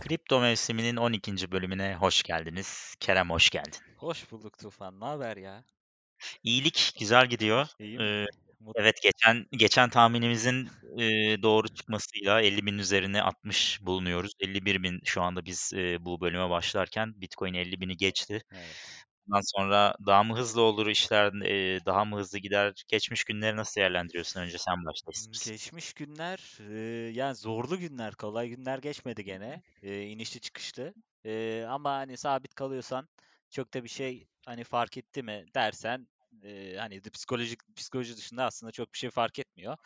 Kripto mevsiminin 12. bölümüne hoş geldiniz. Kerem hoş geldin. Hoş bulduk Tufan. Ne haber ya? İyilik güzel gidiyor. İyi? Ee, Mutlu. evet geçen geçen tahminimizin e, doğru çıkmasıyla 50 bin üzerine 60 bulunuyoruz. 51 bin şu anda biz e, bu bölüme başlarken Bitcoin 50 bini geçti. Evet. Bundan sonra daha mı hızlı olur işler, daha mı hızlı gider? Geçmiş günleri nasıl değerlendiriyorsun? Önce sen başla istersen. Geçmiş günler, yani zorlu günler, kolay günler geçmedi gene. E, inişli çıkışlı. Ama hani sabit kalıyorsan çok da bir şey hani fark etti mi dersen e, hani de psikolojik psikoloji dışında aslında çok bir şey fark etmiyor.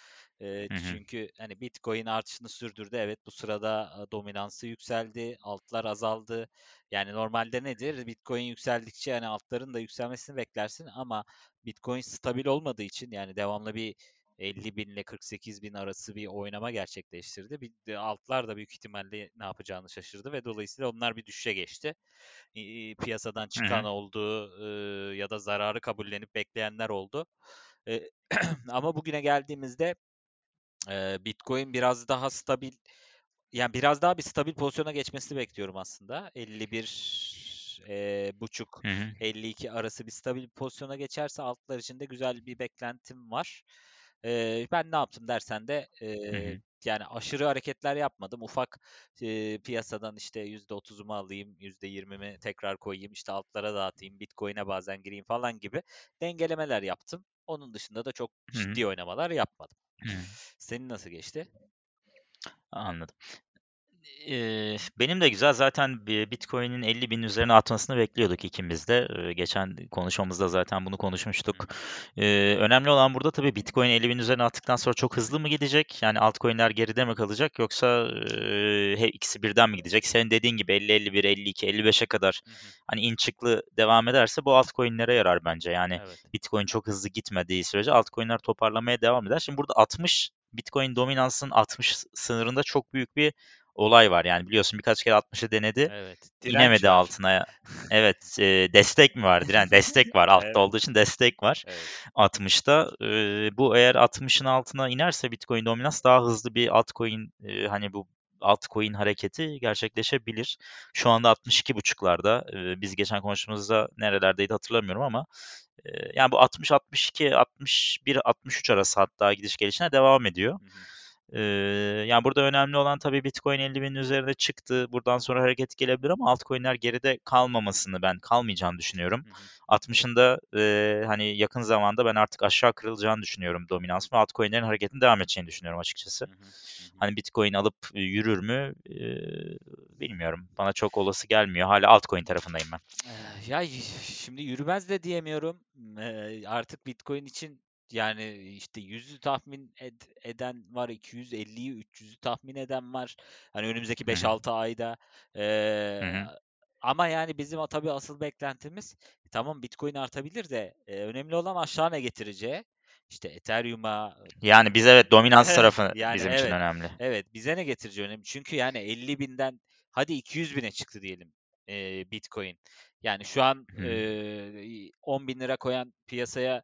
E, Hı hı. çünkü hani Bitcoin artışını sürdürdü. Evet bu sırada dominansı yükseldi, altlar azaldı. Yani normalde nedir? Bitcoin yükseldikçe hani altların da yükselmesini beklersin ama Bitcoin stabil olmadığı için yani devamlı bir 50 bin ile 48 bin arası bir oynama gerçekleştirdi. Bir de altlar da büyük ihtimalle ne yapacağını şaşırdı ve dolayısıyla onlar bir düşüşe geçti. Piyasadan çıkan oldu e, ya da zararı kabullenip bekleyenler oldu. E, Ama bugüne geldiğimizde e, Bitcoin biraz daha stabil yani biraz daha bir stabil pozisyona geçmesini bekliyorum aslında. 51 e, buçuk Hı hı. 52 arası bir stabil pozisyona geçerse altlar için de güzel bir beklentim var. E, ben ne yaptım dersen de Hı e, hı. yani aşırı hareketler yapmadım. Ufak e, piyasadan işte %30'umu alayım, %20'mi tekrar koyayım, işte altlara dağıtayım, Bitcoin'e bazen gireyim falan gibi dengelemeler yaptım. Onun dışında da çok Hı hı. ciddi oynamalar yapmadım. Hı hı. Senin nasıl geçti? Anladım. Benim de güzel. Zaten bi Bitcoin'in 50.000'in üzerine atmasını bekliyorduk ikimiz de. Geçen konuşmamızda zaten bunu konuşmuştuk. önemli olan burada tabii Bitcoin 50.000'in üzerine attıktan sonra çok hızlı mı gidecek? Yani altcoin'ler geride mi kalacak yoksa he, ikisi birden mi gidecek? Senin dediğin gibi 50, 51, 52, 55'e kadar Hı hı. hani in çıklı devam ederse bu altcoin'lere yarar bence. Yani Evet. Bitcoin çok hızlı gitmediği sürece altcoin'ler toparlamaya devam eder. Şimdi burada 60 Bitcoin dominansının 60 sınırında çok büyük bir olay var. Yani biliyorsun birkaç kere 60'ı denedi. Evet. İnemedi var. altına. Evet, e, destek mi var? Diren destek var. Altta Evet. olduğu için destek var. Evet. 60'ta. E, bu eğer 60'ın altına inerse Bitcoin dominans daha hızlı bir altcoin e, hani bu altcoin hareketi gerçekleşebilir. Şu anda 62.5'larda. E, biz geçen konuşmamızda nerelerdeydi hatırlamıyorum ama e, yani bu 60 62 61 63 arası hatta gidiş gelişine devam ediyor. Hı hı. Ee, yani burada önemli olan tabii Bitcoin 50 binin üzerine çıktı. Buradan sonra hareket gelebilir ama altcoin'ler geride kalmamasını ben kalmayacağını düşünüyorum. Hı hı. 60'ında e, hani yakın zamanda ben artık aşağı kırılacağını düşünüyorum dominans ve altcoin'lerin hareketinin devam edeceğini düşünüyorum açıkçası. Hı. Hani Bitcoin alıp yürür mü e, bilmiyorum. Bana çok olası gelmiyor. Hala altcoin tarafındayım ben. Ya şimdi yürümez de diyemiyorum. Artık Bitcoin için yani işte 100'ü tahmin ed- eden var, 250'yi, 300'ü tahmin eden var. Hani önümüzdeki Hı hı. 5-6 ayda. Hı Eh, hı. ama yani bizim tabii asıl beklentimiz tamam Bitcoin artabilir de eh, önemli olan aşağı ne getireceği. İşte Ethereum'a Yani biz evet dominans tarafı yani bizim için evet önemli. evet bize ne getireceği önemli. Çünkü yani 50 binden hadi 200 bine çıktı diyelim eh, Bitcoin. Yani şu an Hı. eh, 10 bin lira koyan piyasaya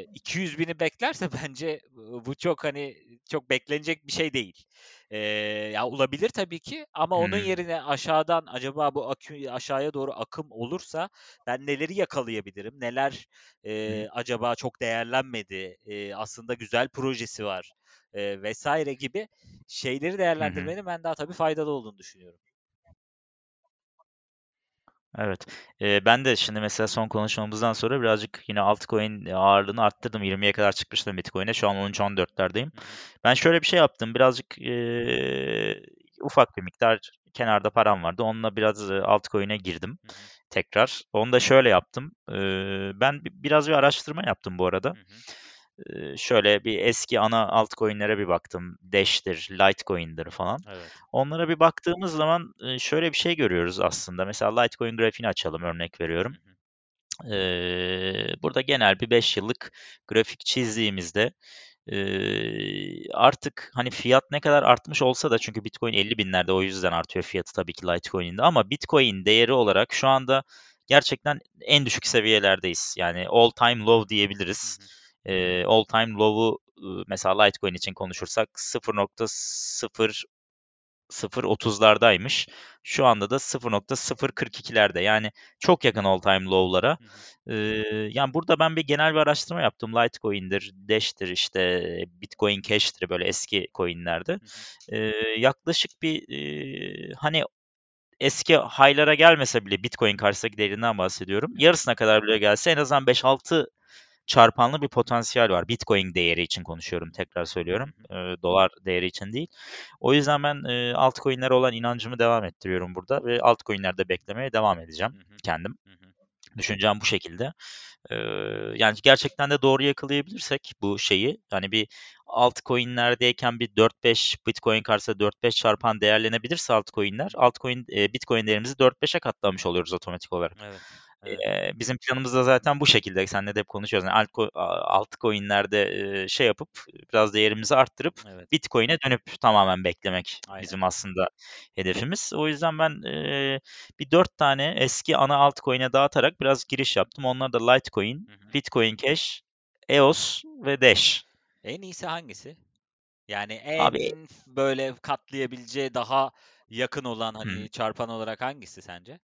200 bini beklerse bence bu çok hani çok beklenecek bir şey değil. Eh, ya olabilir tabii ki ama onun Hı. yerine aşağıdan acaba bu akü, aşağıya doğru akım olursa ben neleri yakalayabilirim? Neler e, acaba çok değerlenmedi? E, aslında güzel projesi var e, vesaire gibi şeyleri değerlendirmenin ben daha tabii faydalı olduğunu düşünüyorum. Evet. Eee, ben de şimdi mesela son konuşmamızdan sonra birazcık yine altcoin ağırlığını arttırdım. 20'ye kadar çıkmıştım Bitcoin'e. Şu an 13-14'lerdeyim. Hı hı. Ben şöyle bir şey yaptım. Birazcık eee, ufak bir miktar kenarda param vardı. Onunla biraz e, altcoin'e girdim Hı hı. tekrar. Onu da şöyle yaptım. Eee, ben bi- biraz bir araştırma yaptım bu arada. Hı hı. Şöyle bir eski ana altcoin'lere bir baktım. Dash'tir, Litecoin'dir falan. Evet. Onlara bir baktığımız zaman şöyle bir şey görüyoruz aslında. Mesela Litecoin grafiğini açalım örnek Hı veriyorum. hı. Burada genel bir 5 yıllık grafik çizdiğimizde artık hani fiyat ne kadar artmış olsa da çünkü Bitcoin 50 binlerde o yüzden artıyor fiyatı tabii ki Litecoin'in de ama Bitcoin değeri olarak şu anda gerçekten en düşük seviyelerdeyiz. Yani all time low Hı diyebiliriz. hı. E, all time low'u mesela Litecoin için konuşursak 0.0 0.30'lardaymış. Şu anda da 0.042'lerde. Yani çok yakın all time low'lara. Ee, yani burada ben bir genel bir araştırma yaptım. Litecoin'dir, Dash'tir, işte Bitcoin Cash'tir böyle eski coin'lerde. Ee, yaklaşık bir e, hani eski high'lara gelmese bile Bitcoin karşısındaki değerinden bahsediyorum. Yarısına kadar bile gelse en azından 5-6 çarpanlı bir potansiyel var. Bitcoin değeri için konuşuyorum tekrar söylüyorum. E, dolar değeri için değil. O yüzden ben e, altcoin'lere olan inancımı devam ettiriyorum burada ve altcoin'lerde beklemeye devam edeceğim kendim. Düşüncem bu şekilde. Ee, yani gerçekten de doğru yakalayabilirsek bu şeyi hani bir altcoin'lerdeyken bir 4-5 Bitcoin karşısında 4-5 çarpan değerlenebilirse altcoin'ler altcoin e, Bitcoin değerimizi 4-5'e katlamış oluyoruz otomatik olarak. Evet. Evet. bizim planımız da zaten bu şekilde. Senle de hep konuşuyoruz. Yani alt, altcoin'lerde şey yapıp biraz değerimizi arttırıp evet. Bitcoin'e dönüp tamamen beklemek Aynen. bizim aslında hedefimiz. O yüzden ben bir dört tane eski ana altcoin'e dağıtarak biraz giriş yaptım. Onlar da Litecoin, hı hı. Bitcoin Cash, EOS ve Dash. En iyisi hangisi? Yani en Abi, böyle katlayabileceği daha yakın olan hani hı. çarpan olarak hangisi sence?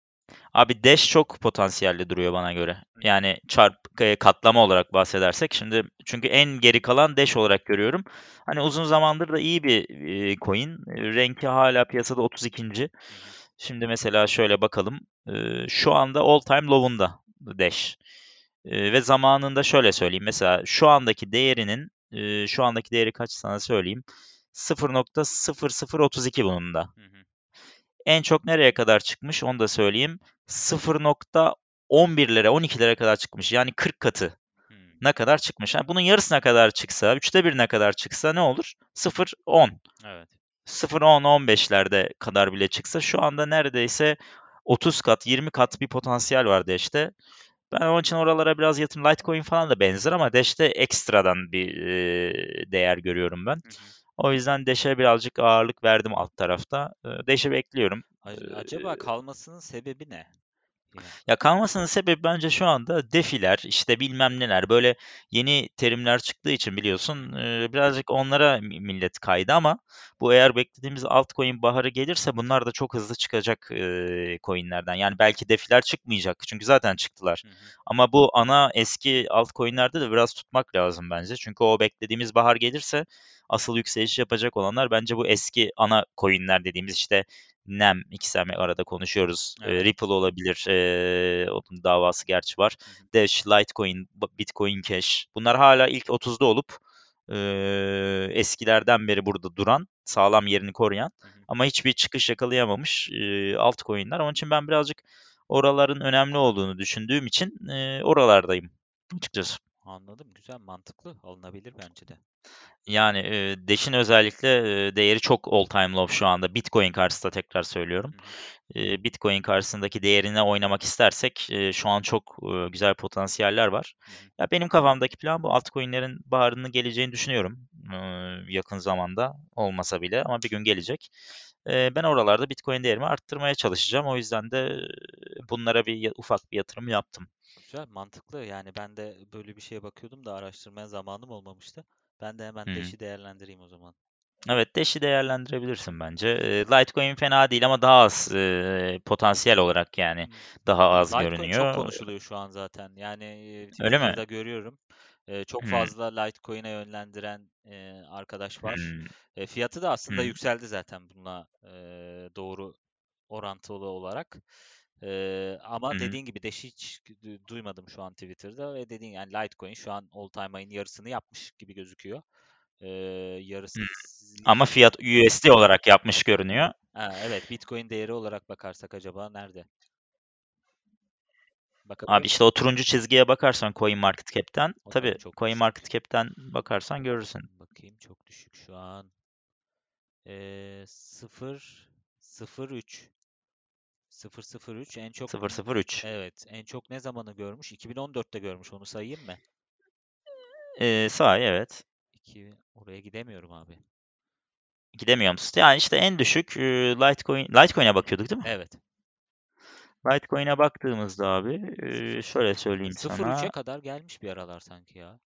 Abi Dash çok potansiyelli duruyor bana göre. Yani çarp e, katlama olarak bahsedersek şimdi çünkü en geri kalan Dash olarak görüyorum. Hani uzun zamandır da iyi bir e, coin. Renki hala piyasada 32. Şimdi mesela şöyle bakalım. E, şu anda all time low'unda Dash. ve zamanında şöyle söyleyeyim. Mesela şu andaki değerinin şu andaki değeri kaç sana söyleyeyim. 0.0032 bunun da. Hı hı. En çok nereye kadar çıkmış onu da söyleyeyim. 0.11'lere 12'lere kadar çıkmış. Yani 40 katı hmm. ne kadar çıkmış. Yani bunun yarısına kadar çıksa, üçte birine kadar çıksa ne olur? 0.10. Evet. 0.10-15'lerde kadar bile çıksa şu anda neredeyse 30 kat, 20 kat bir potansiyel var Dash'te. Ben onun için oralara biraz yatırım. Litecoin falan da benzer ama Dash'te ekstradan bir e, değer görüyorum ben. Hı hı. O yüzden Dash'e birazcık ağırlık verdim alt tarafta. Dash'i bekliyorum. Acaba kalmasının sebebi ne? Ya kalmasının sebebi bence şu anda defiler, işte bilmem neler böyle yeni terimler çıktığı için biliyorsun birazcık onlara millet kaydı ama bu eğer beklediğimiz altcoin baharı gelirse bunlar da çok hızlı çıkacak e, coinlerden. Yani belki defiler çıkmayacak çünkü zaten çıktılar. Hı hı. Ama bu ana eski altcoinlerde de biraz tutmak lazım bence. Çünkü o beklediğimiz bahar gelirse asıl yükseliş yapacak olanlar bence bu eski ana coinler dediğimiz işte NEM XM arada konuşuyoruz. Evet. Ripple olabilir. E, onun davası gerçi var. Dash, Litecoin, Bitcoin Cash. Bunlar hala ilk 30'da olup e, eskilerden beri burada duran, sağlam yerini koruyan ama hiçbir çıkış yakalayamamış e, altcoin'ler. Onun için ben birazcık oraların önemli olduğunu düşündüğüm için e, oralardayım açıkçası. Anladım. Güzel, mantıklı. Alınabilir bence de. Yani e, Dash'in özellikle e, değeri çok all time low şu anda. Bitcoin karşısında tekrar söylüyorum. E, Bitcoin karşısındaki değerine oynamak istersek e, şu an çok e, güzel potansiyeller var. Ya benim kafamdaki plan bu altcoin'lerin baharının geleceğini düşünüyorum. E, yakın zamanda olmasa bile ama bir gün gelecek. E, ben oralarda Bitcoin değerimi arttırmaya çalışacağım. O yüzden de bunlara bir ufak bir yatırım yaptım. Güzel, mantıklı. Yani ben de böyle bir şeye bakıyordum da araştırmaya zamanım olmamıştı. Ben de hemen. Dash'i değerlendireyim o zaman. Evet Dash'i değerlendirebilirsin bence. Litecoin fena değil ama daha az e, potansiyel olarak yani daha az Litecoin görünüyor. çok konuşuluyor şu an zaten. Yani Öyle mi? görüyorum. E, çok hmm. fazla Litecoin'e yönlendiren e, arkadaş var. Hmm. E, fiyatı da aslında hmm. yükseldi zaten bununla e, doğru orantılı olarak. Ee, ama Hı-hı. dediğin gibi Dash'i hiç duymadım şu an Twitter'da ve dediğin yani Litecoin şu an all time high'in yarısını yapmış gibi gözüküyor. Ee, yarısı ama fiyat USD olarak yapmış görünüyor. Ha, evet Bitcoin değeri olarak bakarsak acaba nerede? Abi işte o turuncu çizgiye bakarsan Coin Market Cap'ten tabi Coin Market Cap'ten bakarsan görürsün. Bakayım çok düşük şu an. Ee, 0 03 003 en çok 003. Evet, en çok ne zamanı görmüş? 2014'te görmüş. Onu sayayım mı? Ee, say evet. 2 oraya gidemiyorum abi. Gidemiyor musun? Yani işte en düşük e, Litecoin Litecoin'e bakıyorduk değil mi? Evet. Litecoin'e baktığımızda abi e, şöyle söyleyeyim sana. 0.3'e kadar gelmiş bir aralar sanki ya.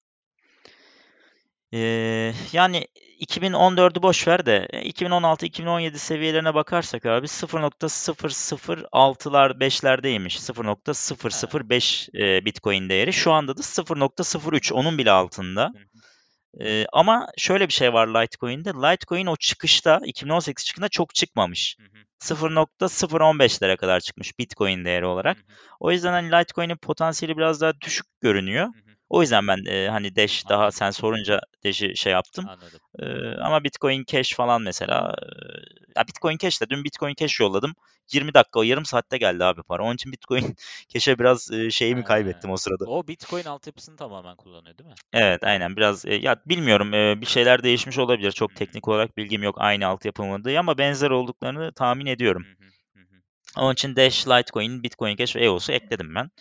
Eee, yani 2014'ü boş ver de 2016-2017 seviyelerine bakarsak abi 0.006'lar 5'lerdeymiş. 0.005 e, Bitcoin değeri. Şu anda da 0.03 onun bile altında. Ee, ama şöyle bir şey var Litecoin'de. Litecoin o çıkışta 2018 çıkında çok çıkmamış. 0.015'lere kadar çıkmış Bitcoin değeri olarak. O yüzden hani Litecoin'in potansiyeli biraz daha düşük görünüyor. O yüzden ben e, hani Dash daha Anladım. sen sorunca Dash'i şey yaptım. Anladım. Ee, ama Bitcoin Cash falan mesela e, ya Bitcoin Cash de dün Bitcoin Cash yolladım. 20 dakika o yarım saatte geldi abi para. Onun için Bitcoin Cash'e biraz e, şeyimi kaybettim o sırada. O Bitcoin altyapısını tamamen kullanıyor değil mi? Evet aynen biraz e, ya bilmiyorum e, bir şeyler değişmiş olabilir. Çok teknik olarak bilgim yok aynı altyapı mı diye ama benzer olduklarını tahmin ediyorum. Hı hı. Onun için Dash, Litecoin, Bitcoin Cash ve EOS'u ekledim ben.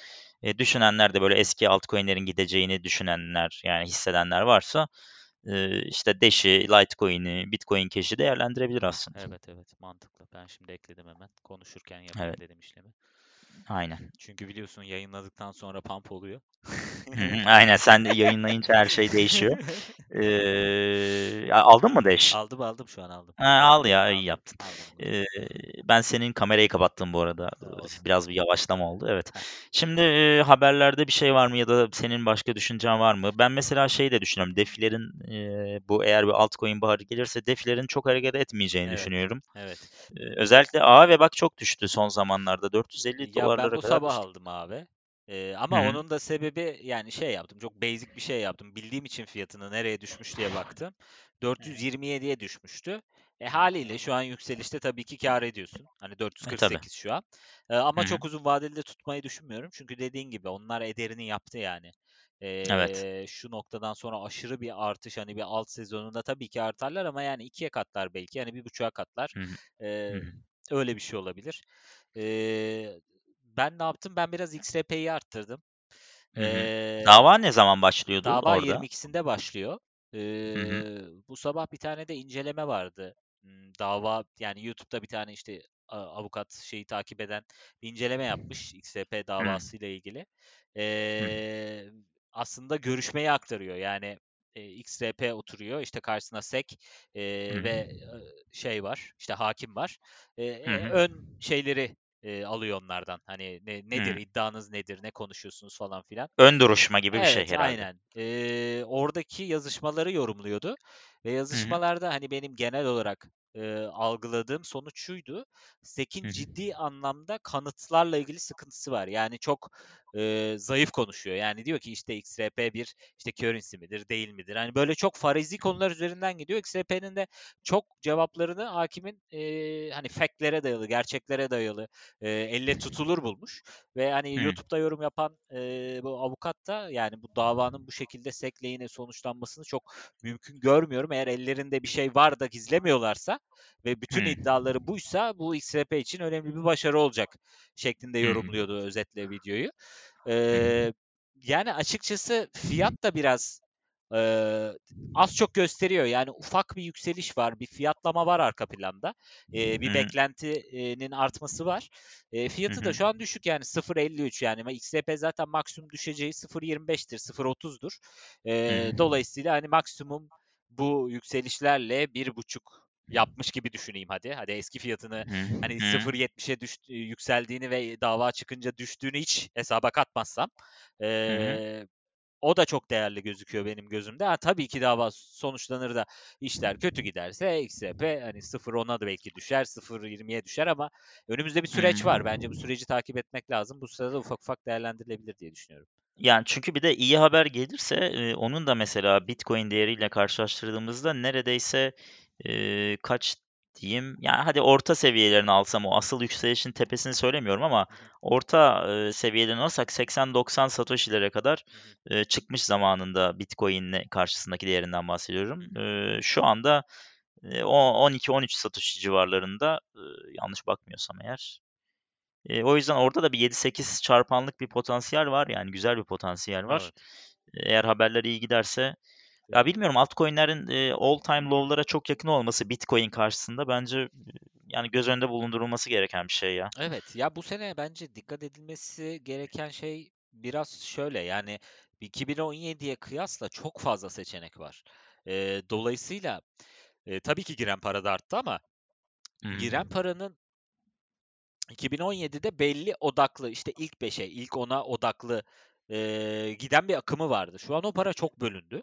E, düşünenler de böyle eski altcoin'lerin gideceğini düşünenler yani hissedenler varsa e, işte Dash'i, Litecoin'i, Bitcoin Cash'i değerlendirebilir aslında. Evet evet mantıklı. Ben şimdi ekledim hemen. Konuşurken yapayım Evet. dedim işlemi. Aynen. Çünkü biliyorsun yayınladıktan sonra pump oluyor. Aynen sen de yayınlayınca her şey değişiyor. Ee, aldın mı Dash? aldım aldım şu an aldım. Ha, al ya iyi Aldım, yaptın. aldım bunu. Ee, ben senin kamerayı kapattım bu arada. Olsun. Biraz bir yavaşlama oldu. Evet. Şimdi e, haberlerde bir şey var mı ya da senin başka düşüncen var mı? Ben mesela şey de düşünüyorum. Defilerin e, bu eğer bir altcoin baharı gelirse defilerin çok hareket etmeyeceğini Evet. düşünüyorum. Evet. Ee, özellikle A ve bak çok düştü son zamanlarda. 450 Ya ben bu kadar sabah düştü. aldım abi. Ee, ama hı. onun da sebebi yani şey yaptım. Çok basic bir şey yaptım. Bildiğim için fiyatını nereye düşmüş diye baktım. 427'ye düşmüştü. E haliyle şu an yükselişte tabii ki kâr ediyorsun. Hani E tabii. 448 şu an. Hı ama hı. çok uzun vadeli de tutmayı düşünmüyorum. Çünkü dediğin gibi onlar ederini yaptı yani. Evet. Ee, şu noktadan sonra aşırı bir artış hani bir alt sezonunda tabii ki artarlar ama yani ikiye katlar belki yani bir buçuğa katlar. Hı hı. Ee, Hı hı. öyle bir şey olabilir. Ee, ben ne yaptım? Ben biraz XRP'yi arttırdım. Hı hı. Ee, Dava ne zaman başlıyordu dava orada? 22'sinde başlıyor. Hı hı. Ee, bu sabah bir tane de inceleme vardı. Hmm, Dava yani YouTube'da bir tane işte avukat şeyi takip eden bir inceleme yapmış XRP Hı. davasıyla ilgili. Hı hı. Ee, aslında görüşmeyi aktarıyor. Yani e, XRP oturuyor işte karşısına SEC e, ve e, şey var işte hakim var. E, e, ön şeyleri e, alıyor onlardan. Hani ne, nedir Hı. iddianız nedir ne konuşuyorsunuz falan filan. Ön duruşma gibi bir şey Evet, herhalde. aynen. Eee, oradaki yazışmaları yorumluyordu ve yazışmalarda hani benim genel olarak eee, algıladığım sonuç şuydu. Sek'in hı. ciddi anlamda kanıtlarla ilgili sıkıntısı var. Yani çok eee, zayıf konuşuyor. Yani diyor ki işte XRP bir işte currency midir, değil midir? Hani böyle çok farazi konular üzerinden gidiyor. XRP'nin de çok cevaplarını hakimin eee, hani fact'lere dayalı, gerçeklere dayalı, eee, elle tutulur bulmuş. Ve hani Hı. YouTube'da yorum yapan e, bu avukat da yani bu davanın bu şekilde SEC lehine sonuçlanmasını çok mümkün görmüyorum. Eğer ellerinde bir şey var da gizlemiyorlarsa ve bütün Hı. iddiaları buysa bu XRP için önemli bir başarı olacak şeklinde yorumluyordu özetle videoyu. Ee, yani açıkçası fiyat da biraz e, az çok gösteriyor. Yani ufak bir yükseliş var, bir fiyatlama var arka planda. E, bir beklentinin artması var. E, fiyatı da şu an düşük yani 0.53 yani XRP zaten maksimum düşeceği 0.25'tir, 0.30'dur. Hı E, dolayısıyla hani maksimum bu yükselişlerle bir buçuk yapmış gibi düşüneyim hadi. Hadi eski fiyatını hani hı. 0.70'e düş, yükseldiğini ve dava çıkınca düştüğünü hiç hesaba katmazsam e, o da çok değerli gözüküyor benim gözümde. Ha, tabii ki dava sonuçlanır da işler kötü giderse XRP hani 0.10'a da belki düşer, 0.20'ye düşer ama önümüzde bir süreç var. Bence bu süreci takip etmek lazım. Bu sırada ufak ufak değerlendirilebilir diye düşünüyorum. Yani çünkü bir de iyi haber gelirse e, onun da mesela Bitcoin değeriyle karşılaştırdığımızda neredeyse e, kaç diyeyim yani hadi orta seviyelerini alsam o asıl yükselişin tepesini söylemiyorum ama orta e, seviyelerini alsak 80-90 Satoshi'lere kadar e, çıkmış zamanında Bitcoin'le karşısındaki değerinden bahsediyorum. E, şu anda e, o 12-13 Satoshi civarlarında e, yanlış bakmıyorsam eğer. E, o yüzden orada da bir 7-8 çarpanlık bir potansiyel var yani güzel bir potansiyel var. Evet. Eğer haberler iyi giderse Ya bilmiyorum altcoin'lerin e, all time low'lara çok yakın olması Bitcoin karşısında bence yani göz önünde bulundurulması gereken bir şey ya. Evet ya bu sene bence dikkat edilmesi gereken şey biraz şöyle yani 2017'ye kıyasla çok fazla seçenek var. E, dolayısıyla e, tabii ki giren para da arttı ama Hı. giren paranın 2017'de belli odaklı işte ilk 5'e, ilk 10'a odaklı e, giden bir akımı vardı. Şu an o para çok bölündü.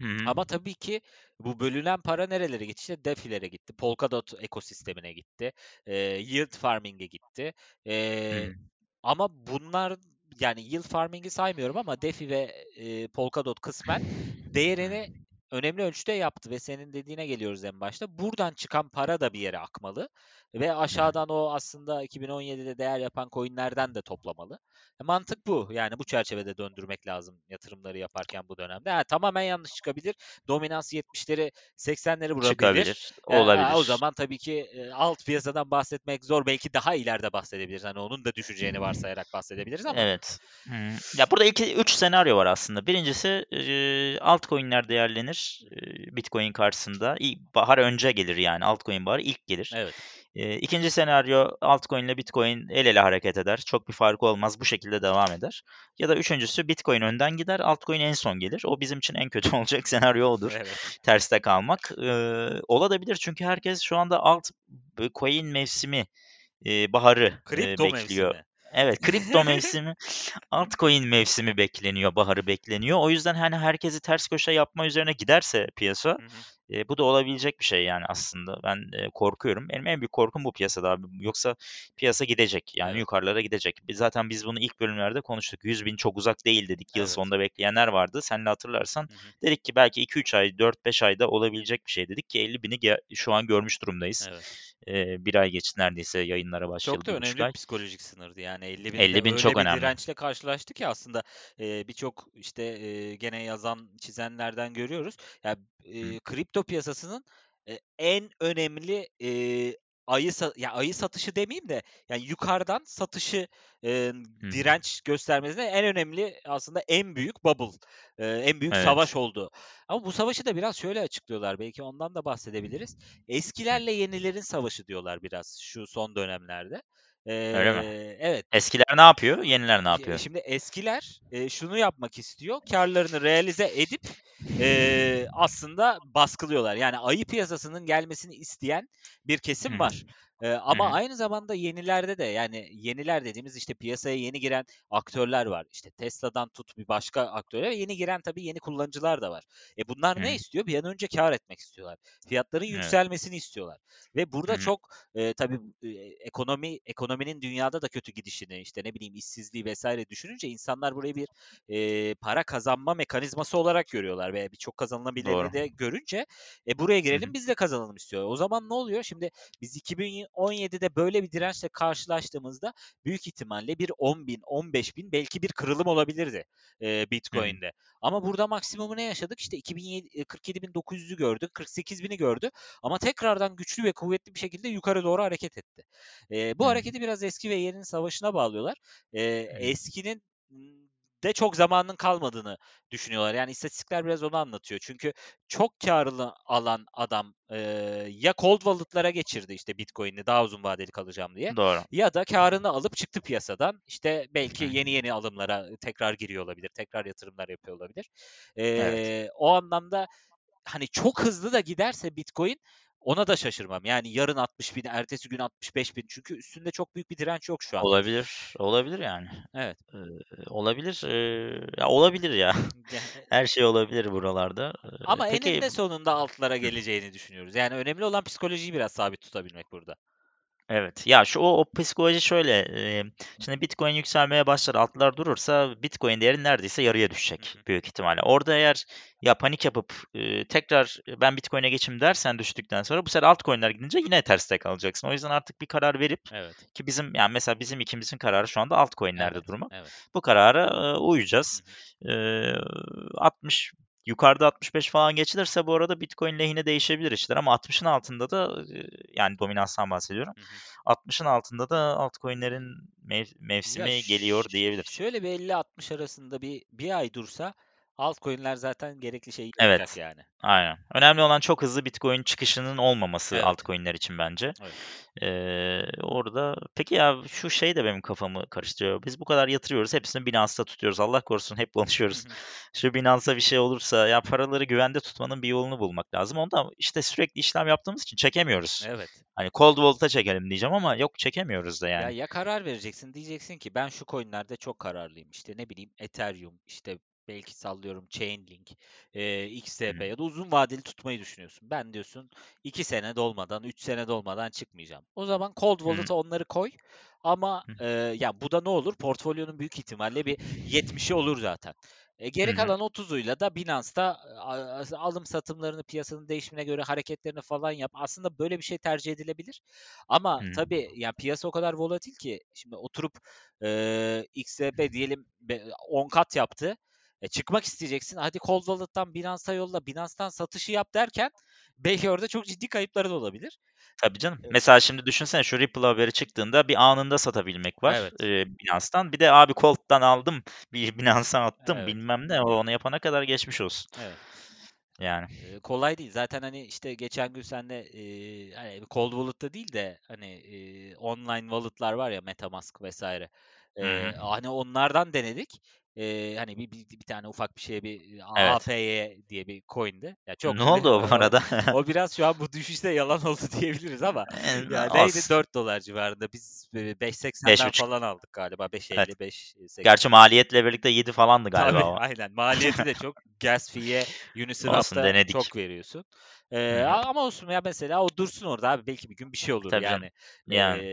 Hı. Ama tabii ki bu bölünen para nerelere gitti? İşte DeFi'lere gitti. Polkadot ekosistemine gitti. E, yield farming'e gitti. E, Hı. ama bunlar yani yield farming'i saymıyorum ama DeFi ve e, Polkadot kısmen değerini önemli ölçüde yaptı ve senin dediğine geliyoruz en başta. Buradan çıkan para da bir yere akmalı ve aşağıdan o aslında 2017'de değer yapan coinlerden de toplamalı. E, mantık bu. Yani bu çerçevede döndürmek lazım yatırımları yaparken bu dönemde. Yani tamamen yanlış çıkabilir. Dominans 70'leri 80'leri vurabilir. Çıkabilir. E, Olabilir. o zaman tabii ki e, alt piyasadan bahsetmek zor. Belki daha ileride bahsedebiliriz. Hani onun da düşeceğini varsayarak bahsedebiliriz ama. Evet. Hı. Ya burada iki üç senaryo var aslında. Birincisi e, altcoin'ler değerlenir e, Bitcoin karşısında. İlk, bahar önce gelir yani altcoin baharı ilk gelir. Evet. E, ikinci senaryo altcoin ile Bitcoin el ele hareket eder. Çok bir farkı olmaz. Bu şekilde devam eder. Ya da üçüncüsü Bitcoin önden gider. Altcoin en son gelir. O bizim için en kötü olacak senaryo odur. Evet. Terste kalmak. E, olabilir çünkü herkes şu anda altcoin mevsimi e, baharı e, Kripto bekliyor. mevsimi. Evet, kripto mevsimi, altcoin mevsimi bekleniyor, baharı bekleniyor. O yüzden hani herkesi ters köşe yapma üzerine giderse piyasa, Hı hı. e, bu da olabilecek bir şey yani aslında. Ben e, korkuyorum. Benim en büyük korkum bu piyasada abi. Yoksa piyasa gidecek, yani Evet. yukarılara gidecek. Biz- Zaten biz bunu ilk bölümlerde konuştuk. 100 bin çok uzak değil dedik. Yıl Evet. sonunda bekleyenler vardı. Sen de hatırlarsan Hı hı. dedik ki belki 2-3 ay, 4-5 ayda olabilecek bir şey dedik ki 50 bini şu an görmüş durumdayız. Evet. E, bir ay geçti neredeyse yayınlara başlayalı. Çok da önemli bir psikolojik sınırdı. Yani 50 bin 50 bin öyle çok bir önemli. dirençle karşılaştı ki aslında e, birçok işte e, gene yazan çizenlerden görüyoruz. Ya e, kripto piyasasının en önemli e, ayı sa- ya ayı satışı demeyeyim de yani yukarıdan satışı e, direnç göstermesine en önemli aslında en büyük bubble, e, en büyük Evet. savaş oldu. Ama bu savaşı da biraz şöyle açıklıyorlar. Belki ondan da bahsedebiliriz. Eskilerle yenilerin savaşı diyorlar biraz şu son dönemlerde. Öyle mi? Ee, evet. Eskiler ne yapıyor? Yeniler ne yapıyor? Şimdi eskiler e, şunu yapmak istiyor. Karlarını realize edip e, aslında baskılıyorlar. Yani ayı piyasasının gelmesini isteyen bir kesim var. E, ama hı. aynı zamanda yenilerde de yani yeniler dediğimiz işte piyasaya yeni giren aktörler var. İşte Tesla'dan tut bir başka aktörler ve yeni giren tabii yeni kullanıcılar da var. E bunlar Hı. ne istiyor? Bir an önce kar etmek istiyorlar. Fiyatların Evet. yükselmesini istiyorlar. Ve burada hı. çok e, tabii e, ekonomi ekonominin dünyada da kötü gidişini işte ne bileyim işsizliği vesaire düşününce insanlar burayı bir e, para kazanma mekanizması olarak görüyorlar ve birçok kazanılabilirini Doğru. de görünce e, buraya girelim hı. biz de kazanalım istiyor. O zaman ne oluyor? Şimdi biz 2017'de böyle bir dirençle karşılaştığımızda büyük ihtimalle bir 10 bin, 15 bin belki bir kırılım olabilirdi e, Hı hı. Bitcoin'de. Ama burada maksimumu ne yaşadık? İşte 2007, e, 47.900'ü gördük, 48.000'i gördü. Ama tekrardan güçlü ve kuvvetli bir şekilde yukarı doğru hareket etti. E, bu Hı. hareketi biraz eski ve yeninin savaşına bağlıyorlar. E, Hı. eskinin de çok zamanının kalmadığını düşünüyorlar. Yani istatistikler biraz onu anlatıyor. Çünkü çok karlı alan adam e, ya cold wallet'lara geçirdi işte Bitcoin'i daha uzun vadeli kalacağım diye Doğru. ya da karını alıp çıktı piyasadan. İşte belki yeni yeni alımlara tekrar giriyor olabilir, tekrar yatırımlar yapıyor olabilir. Evet. E, o anlamda hani çok hızlı da giderse Bitcoin ona da şaşırmam. Yani yarın 60 bin, ertesi gün 65 bin. Çünkü üstünde çok büyük bir direnç yok şu anda. Olabilir. Olabilir yani. Evet. Ee, olabilir. Ee, ya olabilir ya. Her şey olabilir buralarda. Ee, Ama peki eninde sonunda altlara geleceğini düşünüyoruz. Yani önemli olan psikolojiyi biraz sabit tutabilmek burada. Evet. Ya şu o, o psikoloji şöyle. e, şimdi Bitcoin yükselmeye başlar, altlar durursa Bitcoin değeri neredeyse yarıya düşecek hı. büyük ihtimalle. Orada eğer ya panik yapıp e, tekrar ben Bitcoin'e geçeyim dersen düştükten sonra bu sefer altcoin'ler gidince yine terste kalacaksın. O yüzden artık bir karar verip Evet. ki bizim yani mesela bizim ikimizin kararı şu anda altcoin'lerde Evet. durmak. Evet. Bu karara e, uyacağız. Hı. E, 60 yukarıda 65 falan geçilirse bu arada Bitcoin lehine değişebilir işler ama 60'ın altında da e, yani dominanstan bahsediyorum. Hı hı. 60'ın altında da altcoin'lerin mev- Ya mevsimi geliyor ş- diyebiliriz. şöyle bir 50-60 arasında bir bir ay dursa Altcoin'ler zaten gerekli şeyi yapacak Evet. yani. Aynen. Önemli olan çok hızlı Bitcoin çıkışının olmaması Evet. altcoin'ler için bence. Evet. Eee, orada peki ya şu şey de benim kafamı karıştırıyor. Biz bu kadar yatırıyoruz. Hepsini Binance'da tutuyoruz. Allah korusun hep konuşuyoruz. Şu Binance'a bir şey olursa ya paraları güvende tutmanın bir yolunu bulmak lazım. Onda işte sürekli işlem yaptığımız için çekemiyoruz. Evet. Hani cold wallet'a çekelim diyeceğim ama yok çekemiyoruz da Ya yani. ya karar vereceksin diyeceksin ki ben şu coinlerde çok kararlıyım. İşte ne bileyim Ethereum, işte belki sallıyorum Chainlink, XRP hı. ya da uzun vadeli tutmayı düşünüyorsun. Ben diyorsun 2 sene dolmadan, 3 sene dolmadan çıkmayacağım. O zaman cold wallet'a onları koy. Ama eee, ya bu da ne olur? Portfolyonun büyük ihtimalle bir 70'i olur zaten. E, geri kalan 30'uyla da Binance'da alım satımlarını piyasanın değişimine göre hareketlerini falan yap. Aslında böyle bir şey tercih edilebilir. Ama Hı hı. tabii ya piyasa o kadar volatil ki şimdi oturup eee XRP diyelim be- 10 kat yaptı. E, çıkmak isteyeceksin. Hadi Cold Wallet'tan Binance'a yolla, Binance'tan satışı yap derken belki orada çok ciddi kayıpların olabilir. Tabii canım. E, Mesela şimdi düşünsene şu Ripple haberi çıktığında bir anında satabilmek var evet. eee, Binance'tan. Bir de abi Cold'dan aldım, bir Binance'a attım Evet. bilmem ne. Onu yapana kadar geçmiş olsun. Evet. Yani. Eee, kolay değil. Zaten hani işte geçen gün senle eee, hani cold wallet'ta değil de hani eee, online wallet'lar var ya MetaMask vesaire. Eee, hani onlardan denedik. Eee, hani bir, bir, bir tane ufak bir şeye bir Evet. APY diye bir coin'di. Ya çok Ne oldu o bu arada? o biraz şu an bu düşüşte yalan oldu diyebiliriz ama Eee, ya neydi olsun. 4 dolar civarında. Biz eee, 5.80'den 5,5. falan aldık galiba. Evet. 5.50, 5.80. Gerçi maliyetle birlikte 7 falandı galiba Tabii o. aynen. Maliyeti de çok. Gas fee'ye Uniswap'ta çok veriyorsun. Hı. a- ama olsun ya mesela o dursun orada abi. Belki bir gün bir şey olur Tabii canım. yani. Yani.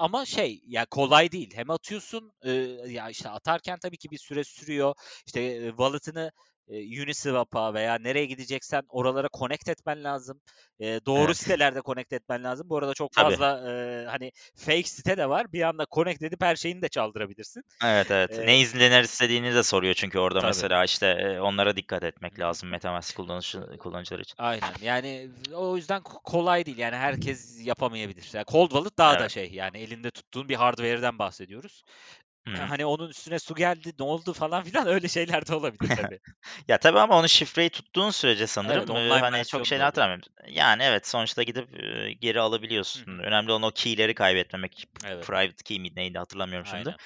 Ama şey ya kolay değil. Hem atıyorsun eee, ya işte atarken tabii ki bir süre sürüyor. İşte eee, wallet'ını eee, Uniswap'a veya nereye gideceksen oralara connect etmen lazım. Eee, doğru Evet. sitelerde connect etmen lazım. Bu arada çok Tabii. fazla eee, hani fake site de var. Bir anda connect edip her şeyini de çaldırabilirsin. Evet evet. Eee, Ne izlenir istediğini de soruyor çünkü orada tabii. mesela işte eee, onlara dikkat etmek lazım MetaMask kullanıcı, kullanıcıları için. Aynen. Yani o yüzden ko- kolay değil. Yani herkes yapamayabilir. Yani Cold Wallet daha da Evet. şey yani elinde tuttuğun bir hardware'den bahsediyoruz. Hı hı. Hani onun üstüne su geldi, ne oldu falan filan öyle şeyler de olabilir tabii. Ya tabii ama onu şifreyi tuttuğun sürece Evet, sanırım online hani çok şeyler hatırlamıyorum. Yani evet sonuçta gidip geri alabiliyorsun. hı. Önemli olan o key'leri kaybetmemek. Evet. Private key mi neydi hatırlamıyorum şimdi. Aynen.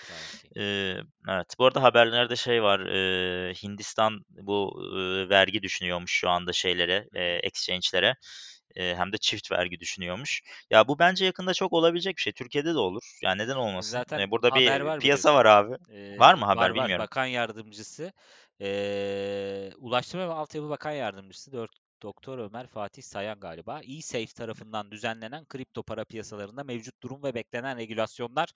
Key. Eee, evet. Bu arada haberlerde şey var. eee, Hindistan bu eee, vergi düşünüyormuş şu anda şeylere, hı. exchange'lere. Hem de çift vergi düşünüyormuş. Ya bu bence yakında çok olabilecek bir şey. Türkiye'de de olur. Yani neden olmasın? Zaten Eee, burada bir var piyasa biliyorsun. var abi. Var Eee, mı var haber var. bilmiyorum. Bakan yardımcısı, eee, Ulaştırma ve Altyapı Bakan Yardımcısı Dört- Doktor Ömer Fatih Sayan galiba. eSafe tarafından düzenlenen kripto para piyasalarında mevcut durum ve beklenen regülasyonlar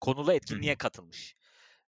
konulu etkinliğe katılmış.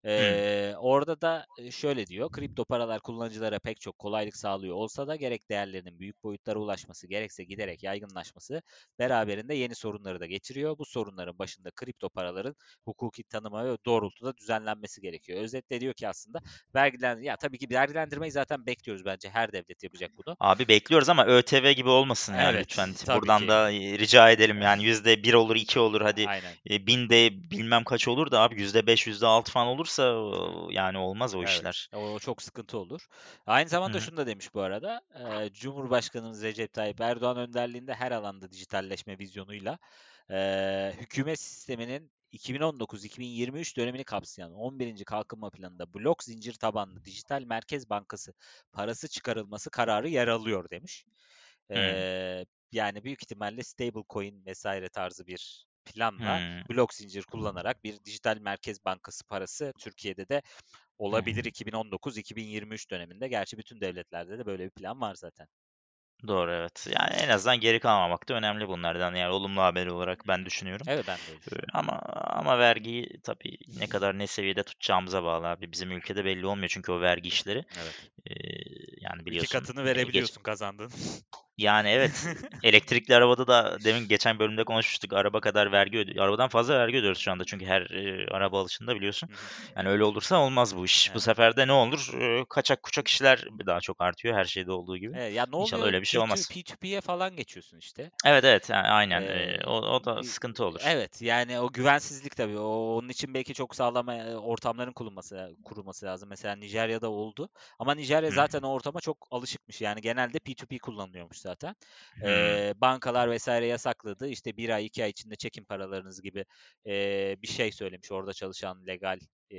Eee, orada da şöyle diyor. Kripto paralar kullanıcılara pek çok kolaylık sağlıyor olsa da gerek değerlerinin büyük boyutlara ulaşması gerekse giderek yaygınlaşması beraberinde yeni sorunları da getiriyor. Bu sorunların başında kripto paraların hukuki tanıma ve doğrultuda düzenlenmesi gerekiyor. Özetle diyor ki aslında vergilen ya tabii ki vergilendirmeyi zaten bekliyoruz bence her devlet yapacak bunu. Abi bekliyoruz ama ÖTV gibi olmasın yani lütfen. Evet, tabii Buradan ki. da, rica edelim yani %1 olur, 2 olur hadi, Aynen. 1000'de bilmem kaç olur da abi %5, %6 falan olursa, ooo, yani olmaz o Evet, işler. o çok sıkıntı olur. Aynı zamanda hı. şunu da demiş bu arada. eee, Cumhurbaşkanımız Recep Tayyip Erdoğan önderliğinde her alanda dijitalleşme vizyonuyla hükümet sisteminin 2019-2023 dönemini kapsayan 11. Kalkınma Planı'nda blok zincir tabanlı dijital merkez bankası parası çıkarılması kararı yer alıyor demiş. Hımm. Eee, yani büyük ihtimalle stablecoin vesaire tarzı bir planla Hımm. blok zincir kullanarak bir dijital merkez bankası parası Türkiye'de de olabilir hı. 2019-2023 döneminde. Gerçi bütün devletlerde de böyle bir plan var zaten. Doğru, evet. Yani en azından geri kalmamak da önemli bunlardan. Yani olumlu haber olarak ben düşünüyorum. Evet ben de düşünüyorum. ama ama vergiyi tabii ne kadar ne seviyede tutacağımıza bağlı abi. Bizim ülkede belli olmuyor çünkü o vergi işleri. Evet. Eee, yani İki biliyorsun, katını eee, geç verebiliyorsun kazandığın. Yani evet. Elektrikli arabada da demin geçen bölümde konuşmuştuk. Araba kadar vergi ödüyor. Arabadan fazla vergi ödüyoruz şu anda çünkü her e, araba alışında biliyorsun. Yani öyle olursa olmaz bu iş. Bu Evet. sefer de ne olur? E, kaçak kuçak işler daha çok artıyor her şeyde olduğu gibi. Evet, ya ne İnşallah oluyor? öyle bir şey P2, olmaz. P2P'ye falan geçiyorsun işte. Evet evet yani aynen. Ee, o, o da sıkıntı olur. Evet yani o güvensizlik tabii. O, onun için belki çok sağlam e, ortamların kurulması kurulması lazım. Mesela Nijerya'da oldu. Ama Nijerya zaten o ortama çok alışıkmış. Yani genelde P2P kullanılıyormuş zaten. Ee, bankalar vesaire yasakladı. İşte bir ay iki ay içinde çekin paralarınız gibi e, bir şey söylemiş orada çalışan legal e,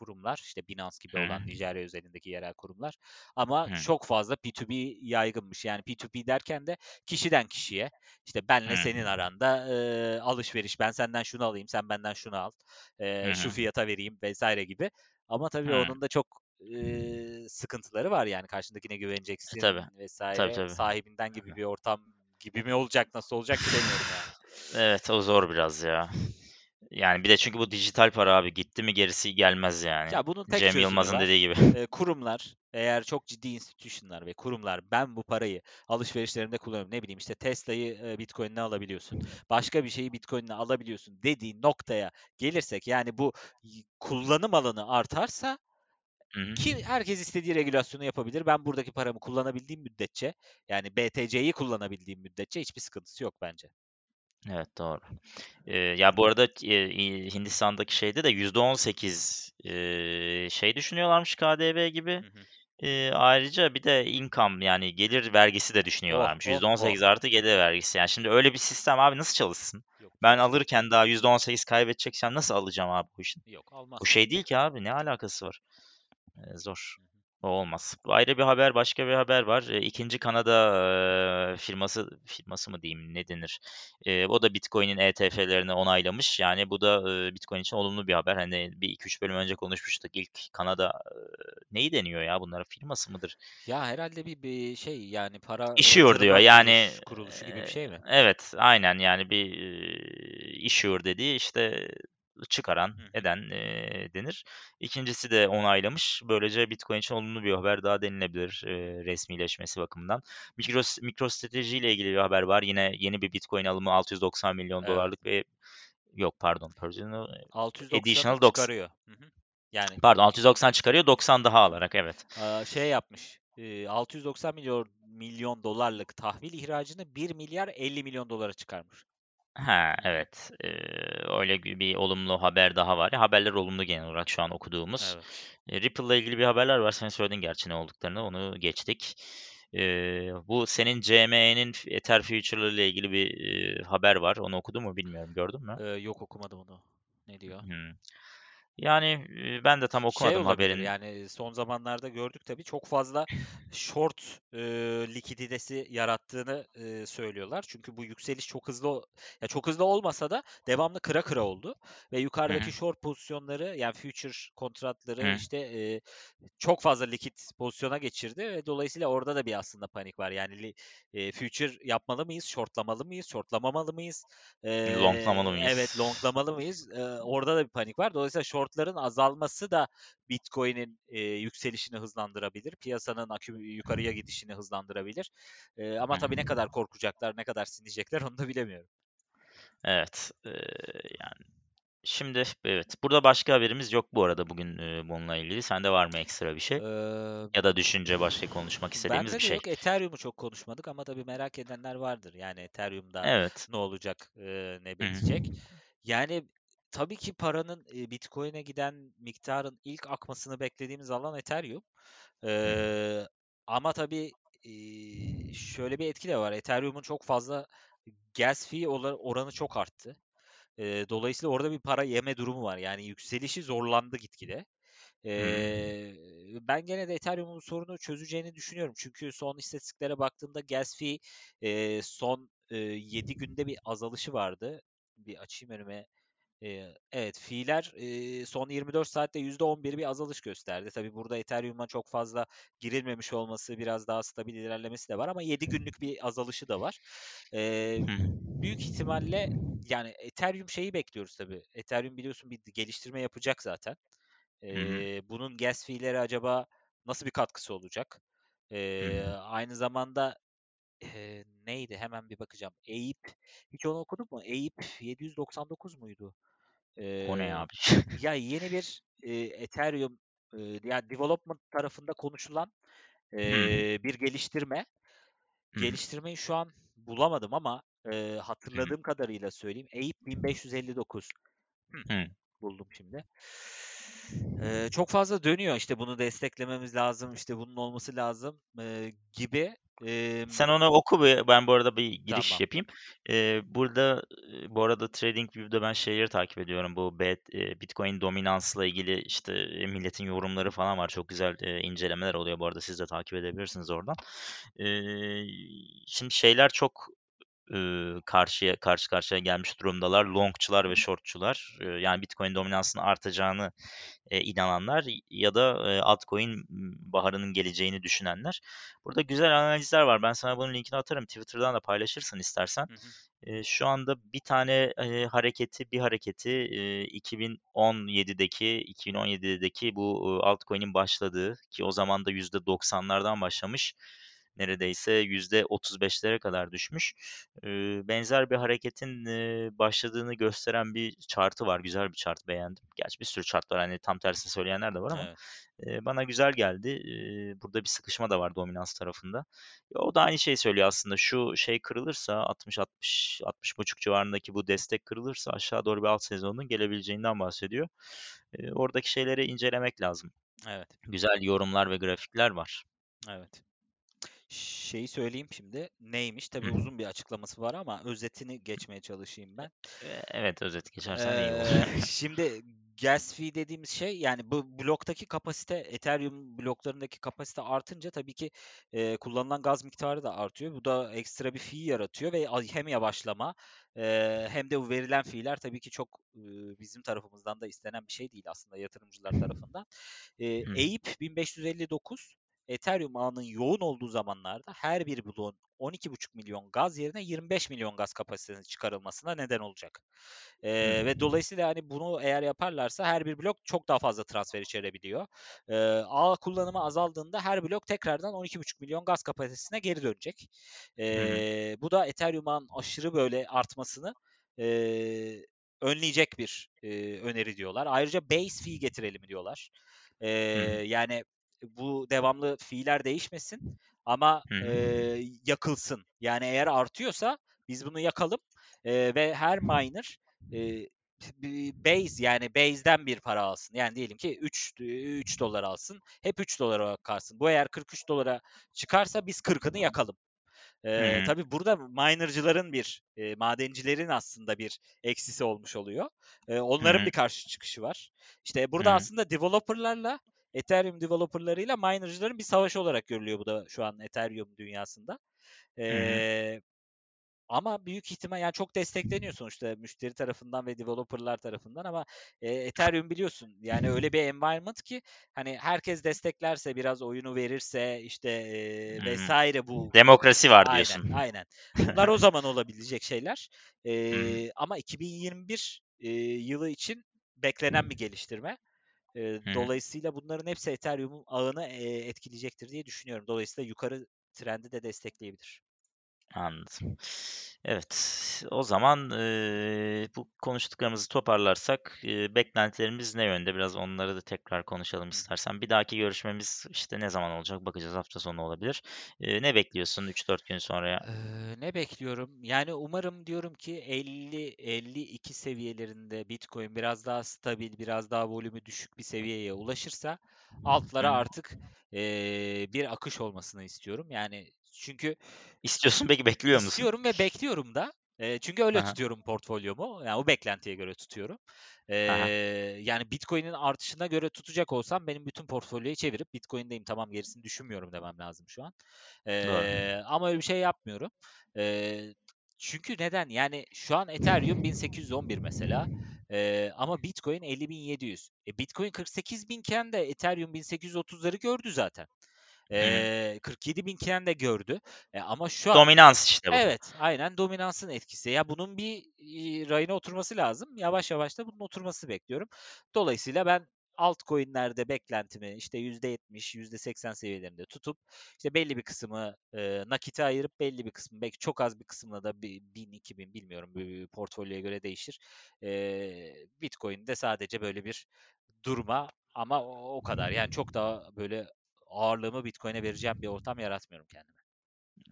kurumlar. İşte Binance gibi olan Nijerya özelindeki yerel kurumlar. Ama çok fazla P2P yaygınmış. Yani P2P derken de kişiden kişiye işte benle senin aranda e, alışveriş. Ben senden şunu alayım sen benden şunu al e, şu fiyata vereyim vesaire gibi. Ama tabii onun da çok e, sıkıntıları var yani karşındakine E, tabii. güveneceksin Tabii vesaire tabii. sahibinden gibi bir ortam gibi mi olacak nasıl olacak bilemiyorum yani. Evet o zor biraz ya. Yani bir de çünkü bu dijital para abi gitti mi gerisi gelmez yani. Ya bunun tek Cem Yılmaz'ın var. dediği gibi. Kurumlar eğer çok ciddi institution'lar ve kurumlar ben bu parayı alışverişlerimde kullanıyorum. Ne bileyim işte Tesla'yı Bitcoin'le alabiliyorsun. Başka bir şeyi Bitcoin'le alabiliyorsun dediği noktaya gelirsek yani bu kullanım alanı artarsa Hı hı. ki herkes istediği regülasyonu yapabilir. Ben buradaki paramı kullanabildiğim müddetçe yani BTC'yi kullanabildiğim müddetçe hiçbir sıkıntısı yok bence. Evet doğru. Eee, ya bu arada i- Hindistan'daki şeyde de %18 eee, şey düşünüyorlarmış KDV gibi. Hı hı. Eee, ayrıca bir de income yani gelir vergisi de Oh düşünüyorlarmış. oh oh. %18 artı gelir vergisi. Yani şimdi öyle bir sistem abi nasıl çalışsın? Yok Ben alırken daha %18 kaybedeceksem nasıl alacağım abi bu işin? Yok Bu almaz. şey değil ki abi ne alakası var? Zor. O olmaz. Ayrı bir haber, başka bir haber var. Eee, ikinci Kanada firması firması mı diyeyim ne denir? O da Bitcoin'in ETF'lerini onaylamış. Yani bu da Bitcoin için olumlu bir haber. Hani bir iki üç bölüm önce konuşmuştuk. İlk Kanada neyi deniyor ya bunlara? Firması mıdır? Ya herhalde bir, bir şey yani para Issuer diyor. Yani kuruluş, kuruluşu gibi bir şey mi? evet aynen yani bir issuer dediği işte çıkaran, eden eee, denir. İkincisi de onaylamış. Böylece Bitcoin için olumlu bir haber daha denilebilir eee, resmileşmesi bakımından. Mikro, MicroStrateji ile ilgili bir haber var. Yine yeni bir Bitcoin alımı 690 milyon Evet. dolarlık ve yok pardon personal 690'ı additional 90 çıkarıyor. Hı hı. Yani pardon 690 çıkarıyor 90 daha alarak evet. şey yapmış. e, 690 milyon milyon dolarlık tahvil ihracını 1 milyar 50 milyon dolara çıkarmış. Ha evet. Eee, öyle bir olumlu haber daha var. Ya, haberler olumlu genel olarak şu an okuduğumuz. Evet. E, Ripple'la ilgili bir haberler var. Sen söyledin gerçi ne olduklarını. Onu geçtik. Eee, bu senin CME'nin f- Ether Future'ları ile ilgili bir eee, haber var. Onu okudun mu bilmiyorum. Gördün mü? Ee, yok okumadım onu. Ne diyor? Hmm. Yani ben de tam Şey okumadım olabilir haberin. yani son zamanlarda gördük tabii çok fazla short e, likiditesi yarattığını e, söylüyorlar. Çünkü bu yükseliş çok hızlı ya çok hızlı olmasa da devamlı kıra kıra oldu ve yukarıdaki hı, short pozisyonları yani future kontratları hı işte e, çok fazla likit pozisyona geçirdi ve dolayısıyla orada da bir aslında panik var. Yani e, future yapmalı mıyız, shortlamalı mıyız, shortlamamalı mıyız? E. Longlamalı evet, mıyız? longlamalı mıyız? E, orada da bir panik var. Dolayısıyla shortların azalması da Bitcoin'in e, yükselişini hızlandırabilir. Piyasanın akü yukarıya gidişini hızlandırabilir. E, ama tabii ne kadar korkacaklar, ne kadar sinecekler onu da bilemiyorum. Evet. eee, yani şimdi evet. Burada başka haberimiz yok bu arada bugün eee, bununla ilgili. Sende var mı ekstra bir şey? Ee, Ya da düşünce başka konuşmak istediğimiz bir şey. yok. Ethereum'u çok konuşmadık ama tabii merak edenler vardır. Yani Ethereum'da Evet. ne olacak, e, ne bitecek. Yani tabii ki paranın e, Bitcoin'e giden miktarın ilk akmasını beklediğimiz alan Ethereum. Ee, ama tabii e, şöyle bir etki de var. Ethereum'un çok fazla gas fee oranı çok arttı. Ee, dolayısıyla orada bir para yeme durumu var. Yani yükselişi zorlandı gitgide. Hı. Eee, ben gene de Ethereum'un sorunu çözeceğini düşünüyorum. Çünkü son istatistiklere baktığımda gas fee eee, son eee 7 günde bir azalışı vardı. Bir açayım önüme. Evet, fiiller son 24 saatte %11 bir azalış gösterdi. Tabii burada Ethereum'a çok fazla girilmemiş olması, biraz daha stabil ilerlemesi de var ama 7 günlük bir azalışı da var. Büyük ihtimalle yani Ethereum şeyi bekliyoruz tabii. Ethereum biliyorsun bir geliştirme yapacak zaten. Bunun gas fee'leri acaba nasıl bir katkısı olacak? Aynı zamanda eee, neydi? Hemen bir bakacağım. Eyüp. Hiç onu okudun mu? Eyüp 799 muydu? O ne Eee, abi? ya yeni bir eee, Ethereum eee, yani development tarafında konuşulan Hı hı. eee, bir geliştirme. Hı hı. Geliştirmeyi şu an bulamadım ama eee, Hı hı. hatırladığım kadarıyla söyleyeyim. Eyüp 1559. Hıh, Hı. buldum şimdi. Eee, çok fazla dönüyor işte bunu desteklememiz lazım, işte bunun olması lazım eee, gibi. Sen Emm, onu oku bir. Ben bu arada bir giriş tamam. yapayım. Eee, burada bu arada TradingView'da ben şeyleri takip ediyorum. Bu Bitcoin dominansla ilgili işte milletin yorumları falan var. Çok güzel incelemeler oluyor. Bu arada siz de takip edebilirsiniz oradan. Eee, şimdi şeyler çok karşıya karşı karşıya gelmiş durumdalar. Longçular ve shortçular. Yani Bitcoin dominansının artacağını e, inananlar ya da e, altcoin baharının geleceğini düşünenler. Burada güzel analizler var. Ben sana bunun linkini atarım. Twitter'dan da paylaşırsın istersen. Hı hı. E, şu anda bir tane e, hareketi, bir hareketi e, 2017'deki 2017'deki bu e, altcoin'in başladığı ki o zaman da %90'lardan başlamış. Neredeyse %35'lere kadar düşmüş. E, benzer bir hareketin e, başladığını gösteren bir chartı var. Güzel bir chart beğendim. Gerçi bir sürü chart var. Hani tam tersini söyleyenler de var ama Evet. e, bana güzel geldi. E, burada bir sıkışma da var dominans tarafında. E, o da aynı şeyi söylüyor aslında. Şu şey kırılırsa 60-60 60.5 civarındaki bu destek kırılırsa aşağı doğru bir alt sezonun gelebileceğinden bahsediyor. E, oradaki şeyleri incelemek lazım. Evet. Güzel yorumlar ve grafikler var. Evet. Şeyi söyleyeyim şimdi. Neymiş? Tabii hı. uzun bir açıklaması var ama özetini geçmeye çalışayım ben. E, evet özet geçersen iyi olur. Eee, şimdi gas fee dediğimiz şey yani bu bloktaki kapasite Ethereum bloklarındaki kapasite artınca tabii ki eee, kullanılan gaz miktarı da artıyor. Bu da ekstra bir fee yaratıyor ve a- hem yavaşlama eee, hem de bu verilen fee'ler tabii ki çok eee, bizim tarafımızdan da istenen bir şey değil aslında yatırımcılar tarafından. Eee hı. EIP 1559 Ethereum ağının yoğun olduğu zamanlarda her bir bloğun 12,5 milyon gaz yerine 25 milyon gaz kapasitesinin çıkarılmasına neden olacak. Ee, ve dolayısıyla hani bunu eğer yaparlarsa her bir blok çok daha fazla transfer içerebiliyor. Ee, ağ kullanımı azaldığında her blok tekrardan 12,5 milyon gaz kapasitesine geri dönecek. Hı. Ee, bu da Ethereum ağın aşırı böyle artmasını e, önleyecek bir e, öneri diyorlar. Ayrıca base fee getirelim diyorlar. Hı. yani bu devamlı fiiller değişmesin ama e, yakılsın. Yani eğer artıyorsa biz bunu yakalım e, ve her miner e, base yani base'den bir para alsın. Yani diyelim ki 3 3 dolar alsın. Hep 3 dolara kalsın. Bu eğer 43 dolara çıkarsa biz 40'ını yakalım. Ee, hı. tabii burada miner'cıların bir, e, madencilerin aslında bir eksisi olmuş oluyor. Hı onların bir hı. karşı çıkışı var. İşte burada hı. aslında developer'larla Ethereum developer'larıyla miner'cıların bir savaşı olarak görülüyor bu da şu an Ethereum dünyasında. Ee, ama büyük ihtimal yani çok destekleniyor sonuçta müşteri tarafından ve developer'lar tarafından ama e, Ethereum biliyorsun yani öyle bir environment ki hani herkes desteklerse biraz oyunu verirse işte e, vesaire bu Demokrasi var aynen diyorsun. aynen bunlar o zaman olabilecek şeyler. E, ama 2021 e, yılı için beklenen bir geliştirme. E, dolayısıyla bunların hepsi Ethereum'un ağını e, etkileyecektir diye düşünüyorum. Dolayısıyla yukarı trendi de destekleyebilir. Anladım. Evet, o zaman eee, bu konuştuklarımızı toparlarsak eee, beklentilerimiz ne yönde? Biraz onları da tekrar konuşalım istersen. Bir dahaki görüşmemiz işte ne zaman olacak? Bakacağız hafta sonu olabilir. Eee, ne bekliyorsun 3-4 gün sonraya? Eee, ne bekliyorum? Yani umarım diyorum ki 50-52 seviyelerinde Bitcoin biraz daha stabil, biraz daha volümü düşük bir seviyeye ulaşırsa Hı altlara hı. artık eee, bir akış olmasını istiyorum. Yani çünkü İstiyorsun peki bekliyor musun? İstiyorum ve bekliyorum da. Eee, çünkü öyle Aha, tutuyorum portfolyomu. Yani o beklentiye göre tutuyorum. Aha, yani Bitcoin'in artışına göre tutacak olsam benim bütün portfolyoyu çevirip Bitcoin'deyim tamam gerisini düşünmüyorum demem lazım şu an. doğru. Eee, ama öyle bir şey yapmıyorum. Eee, çünkü neden? Yani şu an Ethereum 1811 mesela. Eee, ama Bitcoin 50.700. E, Bitcoin 48.000 iken de Ethereum 1830'ları gördü zaten. Hı. Eee 47.000 iken de gördü. E, ama şu an Dominans işte bu. Evet, aynen dominansın etkisi. Ya bunun bir, rayına oturması lazım. Yavaş yavaş da bunun oturmasını bekliyorum. Dolayısıyla ben altcoin'lerde beklentimi işte %70, %80 seviyelerinde tutup işte belli bir kısmı e, nakite ayırıp belli bir kısmı belki çok az bir kısmına da bir 1000 2000 bilmiyorum bir portfolyoya göre değişir. E, Bitcoin'de sadece böyle bir durma ama o, o kadar. Yani çok daha böyle ağırlığımı Bitcoin'e vereceğim bir ortam yaratmıyorum kendime.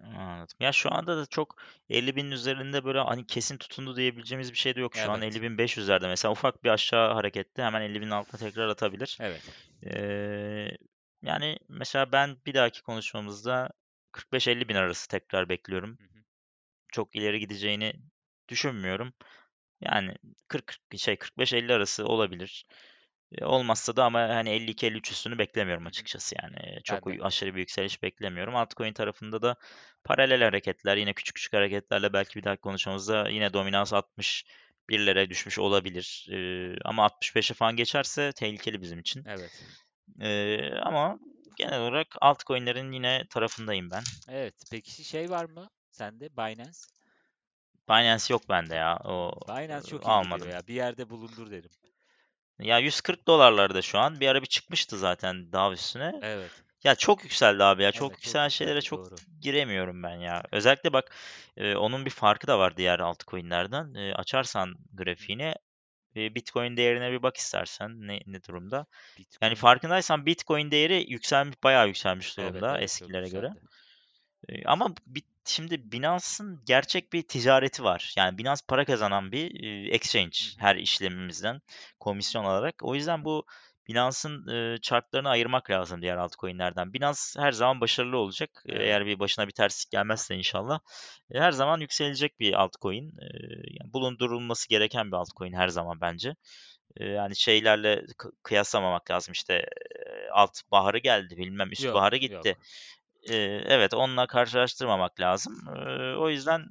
Anladım. Ya şu anda da çok 50 binin üzerinde böyle hani kesin tutundu diyebileceğimiz bir şey de yok. Şu an Evet. 50.500'lerde mesela ufak bir aşağı harekette hemen 50 binin altına tekrar atabilir. Evet. Ee, yani mesela ben bir dahaki konuşmamızda 45-50 bin arası tekrar bekliyorum. Hı hı. Çok ileri gideceğini düşünmüyorum. Yani 40 şey 45-50 arası olabilir. Olmazsa da ama hani 52-53 üstünü beklemiyorum açıkçası yani. Çok Ben de. aşırı bir yükseliş beklemiyorum. Altcoin tarafında da paralel hareketler yine küçük küçük hareketlerle belki bir dahaki konuşmamızda yine dominans 60 birlere düşmüş olabilir. E, ama 65'e falan geçerse tehlikeli bizim için. Evet. E, ama genel olarak altcoin'lerin yine tarafındayım ben. Evet. Peki şey var mı sende Binance? Binance yok bende ya. O Binance çok iyi almadım. ya. Bir yerde bulundur derim. Ya 140 dolarlarda şu an. Bir ara bir çıkmıştı zaten daha üstüne. Evet. Ya çok yükseldi abi ya. Çok Evet çok yükselen şeylere yükseldi çok doğru. giremiyorum ben ya. Özellikle bak e, onun bir farkı da var diğer altcoin'lerden. E, açarsan grafiğini e, Bitcoin değerine bir bak istersen ne, ne durumda. Yani Bitcoin. farkındaysan Bitcoin değeri yükselmiş bayağı yükselmiş Evet durumda evet çok eskilere göre. yükseldi. E, Ama bi- şimdi Binance'ın gerçek bir ticareti var. Yani Binance para kazanan bir exchange her işlemimizden komisyon alarak. O yüzden bu Binance'ın e, chartlarını ayırmak lazım diğer altcoin'lerden. Binance her zaman başarılı olacak. Evet. Eğer bir başına bir terslik gelmezse inşallah. E, her zaman yükselecek bir altcoin. E, yani bulundurulması gereken bir altcoin her zaman bence. E, yani şeylerle kıyaslamamak lazım. İşte alt baharı geldi bilmem üst Yok baharı gitti. yok. Eee, evet, onunla karşılaştırmamak lazım. Eee, o yüzden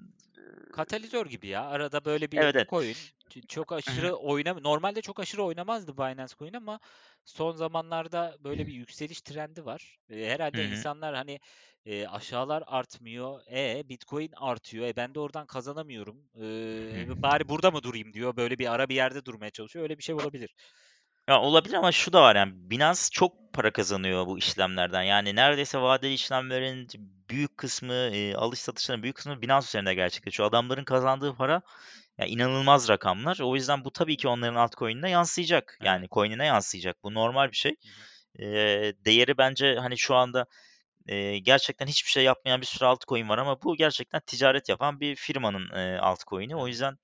Katalizör gibi ya. Arada böyle bir evet, evet. coin ç- çok aşırı oynam normalde çok aşırı oynamazdı Binance Coin ama son zamanlarda böyle bir yükseliş trendi var. E, Hı herhalde hı. insanlar hani e, aşağılar artmıyor. E Bitcoin artıyor. E ben de oradan kazanamıyorum. E, bari burada mı durayım diyor. Böyle bir ara bir yerde durmaya çalışıyor. Öyle bir şey olabilir. Ya olabilir ama şu da var yani Binance çok para kazanıyor bu işlemlerden. Yani neredeyse vadeli işlemlerin büyük kısmı, eee, alış satışların büyük kısmı Binance üzerinde gerçekleşiyor. Adamların kazandığı para ya inanılmaz rakamlar. O yüzden bu tabii ki onların altcoin'ine yansıyacak. Yani coin'ine yansıyacak. Bu normal bir şey. Hı hı. Eee, değeri bence hani şu anda Eee, gerçekten hiçbir şey yapmayan bir sürü altcoin var ama bu gerçekten ticaret yapan bir firmanın, eee, altcoin'i. O yüzden,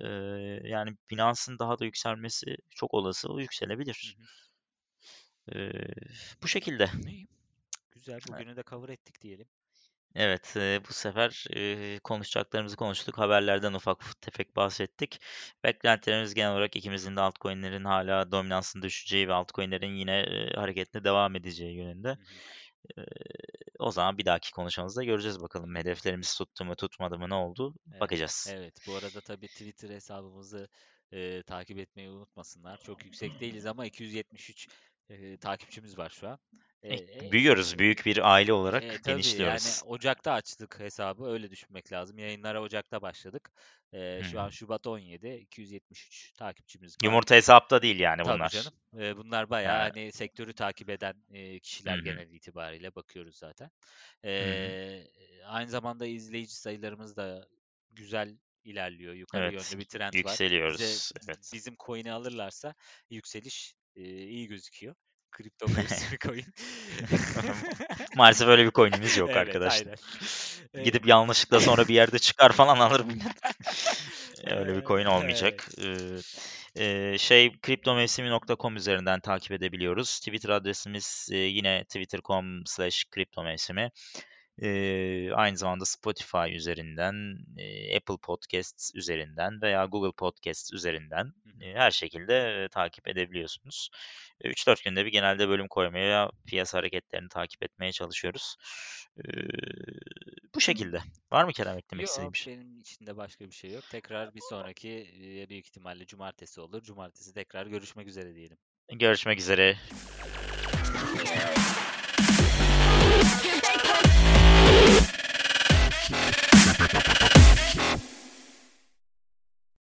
eee, yani Binance'ın daha da yükselmesi çok olası. O Hı yükselebilir. hı. Eee, bu şekilde. İyi. Güzel. Bugünü de cover ettik diyelim. Evet, bu sefer, konuşacaklarımızı konuştuk. Haberlerden ufak tefek bahsettik. Beklentilerimiz genel olarak ikimizin de altcoin'lerin hala dominansın düşeceği ve altcoin'lerin yine, eee, hareketine devam edeceği yönünde. Hı hı. Eee, o zaman bir dahaki konuşmamızda göreceğiz bakalım hedeflerimiz tuttu mu tutmadı mı ne oldu Evet. bakacağız. Evet. Bu arada tabii Twitter hesabımızı e, takip etmeyi unutmasınlar. Çok yüksek değiliz ama 273 e, takipçimiz var şu an. E, e, büyüyoruz, büyük bir aile e, olarak tabii yani. Ocak'ta açtık hesabı. Öyle düşünmek lazım. Yayınlara Ocak'ta başladık. E, şu an. Şubat 17. 273 takipçimiz var. Yumurta hesapta değil yani Tabii bunlar. canım. E, bunlar bayağı Ha, hani sektörü takip eden e, kişiler hı. genel itibariyle bakıyoruz zaten. E, aynı zamanda izleyici sayılarımız da güzel ilerliyor. Yukarı Evet, yönlü bir trend var. Bize yükseliyoruz. Evet. bizim coin'i alırlarsa yükseliş e, iyi gözüküyor. Kripto mevsimi coin. Maalesef öyle bir coin'imiz yok Evet, arkadaşlar. aynen. Gidip yanlışlıkla sonra bir yerde çıkar falan alır millet. Öyle bir coin olmayacak. evet. Ee, şey kriptomevsimi.com üzerinden takip edebiliyoruz. Twitter adresimiz e, yine twitter.com slash kriptomevsimi. Ee, aynı zamanda Spotify üzerinden, e, Apple Podcasts üzerinden veya Google Podcasts üzerinden e, her şekilde e, takip edebiliyorsunuz. E, 3-4 günde bir genelde bölüm koymaya, piyasa hareketlerini takip etmeye çalışıyoruz. Ee, bu şekilde. Var mı Kerem eklemek istediğin bir şey? benim içinde başka bir şey yok. Tekrar bir sonraki e, büyük ihtimalle cumartesi olur. Cumartesi tekrar görüşmek üzere diyelim. Görüşmek üzere. you.